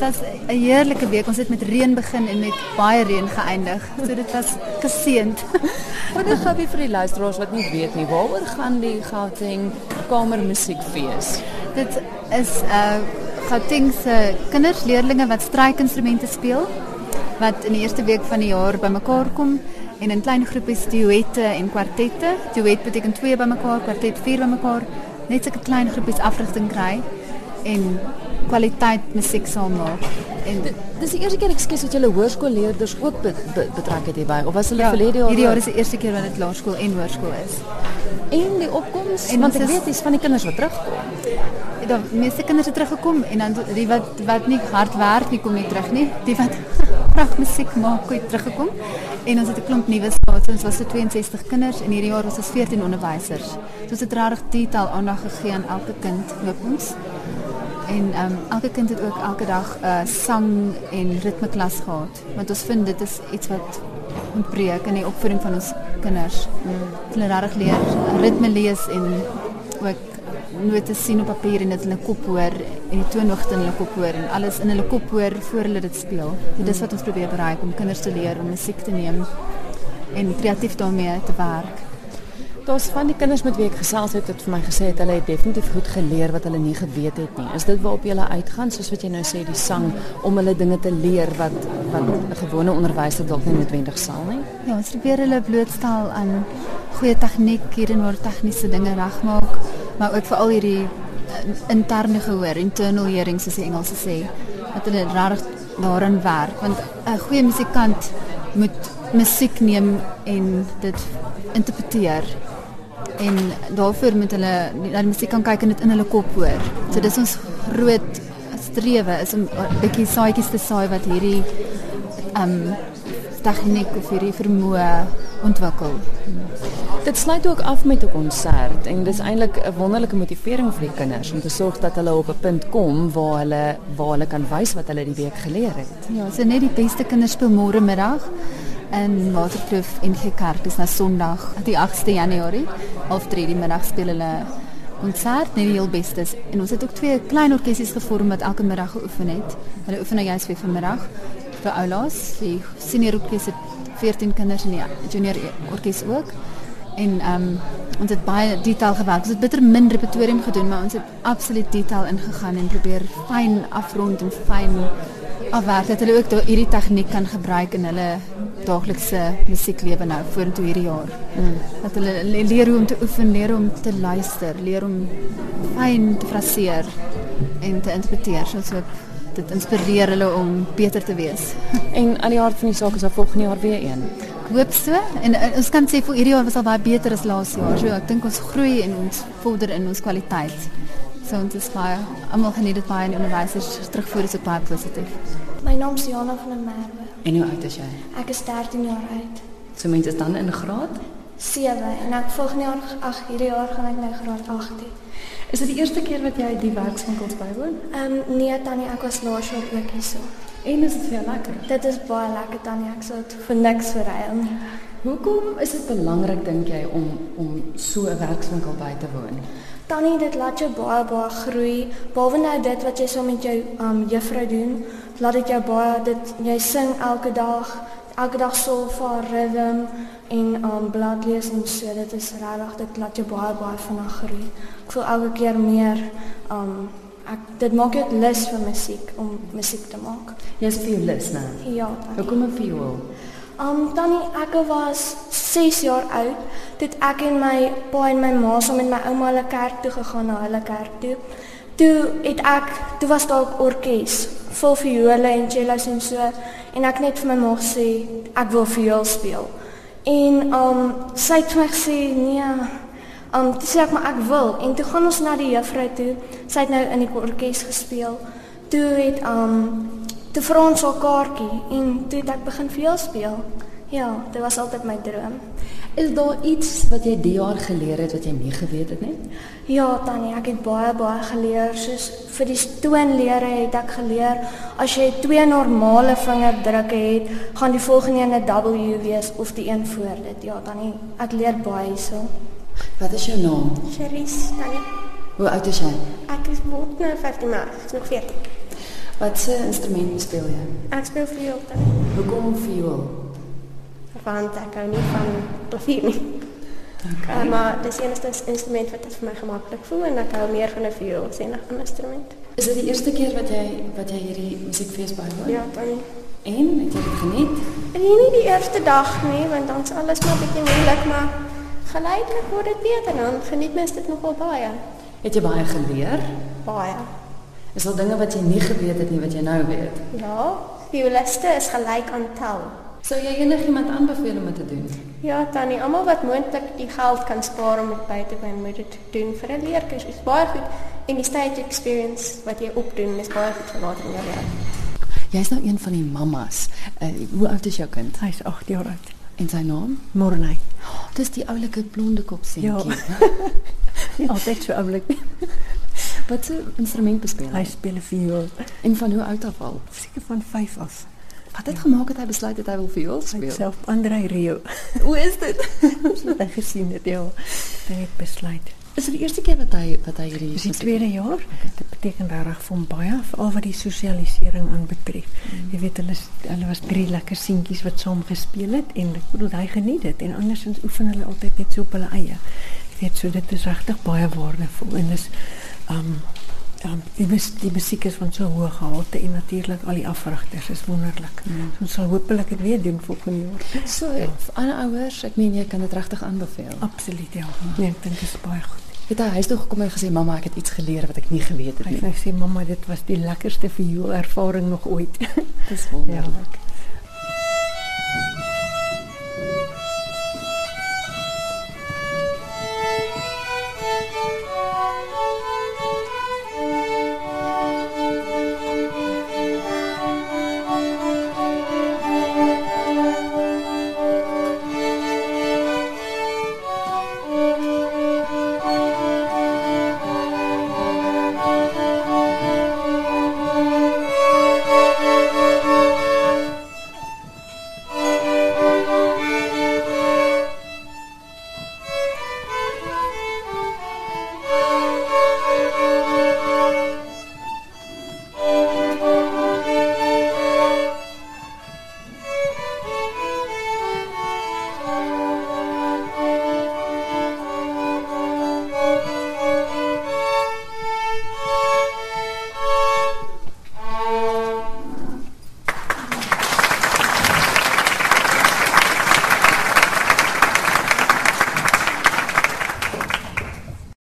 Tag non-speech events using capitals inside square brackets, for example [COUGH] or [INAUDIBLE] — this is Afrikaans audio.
was 'n heerlike week. Ons het met reën begin en met baie reën geëindig. So dit was geseënd. [LAUGHS] Wat is Gabi vir die luisteraars wat nie weet nie, waaroor gaan die Gauteng Kamermusiekfees? Dit is uh, Gauteng se wat strykinstrumente speel wat in die eerste week van die jaar bymekaar kom en in klein groepies duette en kwartette. Duet beteken twee bymekaar, kwartet vier bymekaar. Net sulke klein groepies afrigting kry en kwaliteit musiek zal maken. En dit is de eerste keer, excuus, dat jullie hoorskoolleerders ook be, be, betrokken hierbij? Of was het ja, verleden al? jaar is de eerste keer dat het laarschool en hoorskool is. En die opkomst? En want ik weet, is van die kinderen wat terugkomen. De meeste kinderen zijn teruggekomen. En dan die wat, wat niet hard waard, die komen niet terug. Nie. Die wat [LAUGHS] graag muziek maken, het teruggekomen. En ons het een klomp nieuwe school. Ons was er 62 kinderen. en hierdie jaar was ons 14 onderwijzers. Dus het rarig taal aandacht gegeven aan elke kind met ons. En um, elke kind het ook elke dag uh, sang en ritme klas gehad. Want ons vind dit is iets wat ontbreek in die opvoeding van ons kinders. Hulle mm. regtig leer ritme lees en ook note sien op papier en dit in hulle kop hoor en die toonhoogte in hulle kop hoor en alles in hulle kop hoor voor hulle dit speel. Dit is wat ons probeer bereik om kinders te leer om musiek te neem en kreatief daarmee te werk. Daar's van die kinders met wie ek gesels het, het vir my gesê het hulle definitief goed geleer wat hulle nie geweet het nie. Is dit waarop jy uitgaan soos wat jy nou sê die sang om hulle dinge te leer wat wat 'n gewone onderwyser dalk nie noodwendig sal nie? Ja, ons probeer hulle blootstel aan goeie tegniek hier en waar tegniese dinge regmaak, maar ook veral hierdie eh, interne gehoor, internal hearing soos die Engelse sê, dat hulle regtig daarin werk want 'n goeie musikant moet musiek neem en dit interpreteer en daarvoor moet hulle na die musiek kan kyk en dit in hulle kop hoor. So dis ons groot strewe is om 'n bietjie saaitjies te saai wat hierdie ehm um, tegniek of hierdie vermoë ontwikkel. Dit sluit ook af met 'n konsert en dis eintlik 'n wonderlike motivering vir die kinders om te sorg dat hulle op 'n punt kom waar hulle waar hulle kan wys wat hulle die week geleer het. Ja, so net die beste kinders speel môre middag in Waterkloof en Gekerk. Dis nou Sondag, die 8de Januarie. Half 3 die middag speel hulle konsert, net die heel bestes. En ons het ook twee klein orkesies gevorm wat elke middag geoefen het. Hulle oefen nou juist weer vanmiddag vir Oulaas. Die senior orkes het 14 kinders en die junior orkes ook. En ehm um, ons het baie detail gewerk. Ons het bitter min repertorium gedoen, maar ons het absoluut detail ingegaan en probeer fyn afrond en fyn afwerk dat hulle ook hierdie tegniek kan gebruik in hulle daaglikse musieklewe nou vorentoe hierdie jaar. Mm. Dat hulle leer hoe om te oefen, leer om te luister, leer om fyn te fraseer en te interpreteer soos ook dit inspireer hulle om beter te wees. [LAUGHS] En aan die hart van die saak is daar volgende jaar weer een. Ek hoop so en, en ons kan sê vir hierdie jaar was al baie beter as laas jaar. So ek dink ons groei en ons vorder in ons kwaliteit. So, en het is maar allemaal geniet het maar en de terugvoer is ook maar positief. My naam is Jana van der Merwe. En hoe oud is jy? Ek is 13 jaar oud. So mens is dan in graad? 7 en ek volgende jaar ag hierdie jaar gaan ek my graad 8 18. Is dit die eerste keer wat jy die werkswinkels bijwoon? Um, ehm, nee, Tannie, ek was laas jaar ook hier so. En is het veel lekker? Dit is baie lekker, Tannie. ek sou dit vir niks verruil nie. Hoekom is dit belangrik dink jy om, om so 'n werkswinkel by te woon? Tannie, dit laat jou baie baie groei. Behalwe nou dit wat jy so met jou um juffrou doen, laat dit jou baie dit jy sing elke dag, elke dag solfa ritme en um blad lees en so. Dit is regtig dit laat jou baie baie vinnig groei. Ek voel elke keer meer um ek dit maak jou lus vir musiek om musiek te maak. Jy's vir lus nou. Ja. Hoekom 'n viool? Um tannie, ek was 6 jaar oud, toe ek en my pa en my ma saam met my ouma hulle kerk toe gegaan na hulle kerk toe. Toe het ek, toe was daar 'n orkes, vol viole en cellos en so en ek net vir my ma gesê ek wil viool speel. En um sy het vir my gesê nee, um toe sê ek maar ek wil en toe gaan ons na die juffrou toe. Sy het nou in die orkes gespeel. Toe het um Toe vir ons 'n kaartjie en toe het ek begin viool speel. Ja, dit was altyd my droom. Is daar iets wat jy die jaar geleer het wat jy nie geweet het nie? Ja, Tannie, ek het baie baie geleer. Soos vir die toonlere het ek geleer as jy twee normale vingerdrukke het, gaan die volgende een 'n W wees of die een voor dit. Ja, Tannie, ek leer baie hierso. Wat is jou naam? Cherise, Tannie. Hoe oud is jy? Ek is moet nou 15 maar, nog 14. Wat se instrument speel jy? Ek speel viool. Hoekom viool? Want ek hou nie van klavier nie. Okay. Uh, maar dis die enigste instrument wat dit vir my gemaklik voel en ek hou meer van 'n viool as enige ander instrument. Is dit die eerste keer wat jy wat jy hierdie musiekfees bywoon? Ja, tannie. En het jy dit geniet? En nie nie die eerste dag nie, want dan's alles maar bietjie moeilik, maar geleidelik word dit beter dan geniet mens dit nogal baie. Het jy baie geleer? Baie. Is daar dinge wat jy nie geweet het nie wat jy nou weet? Ja, violiste is gelyk aan tel. Sou jy enigiemand aanbeveel om dit te doen? Ja, tannie, almal wat moontlik die geld kan spaar om dit by te bring, moet dit doen vir 'n leerkursus. Is baie goed en die stage experience wat jy opdoen is baie goed vir later in jou lewe. Jy's nou een van die mammas. Uh, hoe oud is jou kind? Hy's 8 jaar oud. En sy naam? Morney. Oh, dis die oulike blonde kop seentjie. Nie [LAUGHS] altyd so oulik nie. Wat 'n instrument bespeel Hy hy? speel 'n viool. En van hoe oud af al? Seker van 5 af. Wat het gemaak dat hy besluit het hy wil viool Hy speel? self Andrei Rio. [LAUGHS] Hoe is dit? Wat hy gesien het, ja. Hy het besluit. Is dit die eerste keer wat hy wat hy hierdie Dis die musiek- tweede jaar. Dit beteken regtig vir hom baie veral wat die sosialisering aanbetref. Jy weet hulle is- hulle was drie lekker seentjies wat saam gespeel het en ek bedoel hy geniet dit en andersins oefen hulle altyd net so op hulle eie. Jy weet so dit is regtig baie waardevol en dis um um die mus, die musiek is van so hoë gehalte en natuurlik al die afrigters is wonderlik. Mm. Ons sal hopelik dit weer doen volgende jaar. So, ander ouers, ek meen jy kan dit regtig aanbeveel. Absoluut ja. Nee, ek dink dit is baie goed. Het hy huis toe gekom en gesê mamma, ek het iets geleer wat ek nie geweet het Hy nie. het nou sê mamma dit was die lekkerste viool ervaring nog ooit. [LAUGHS] Dis wonderlik. Ja.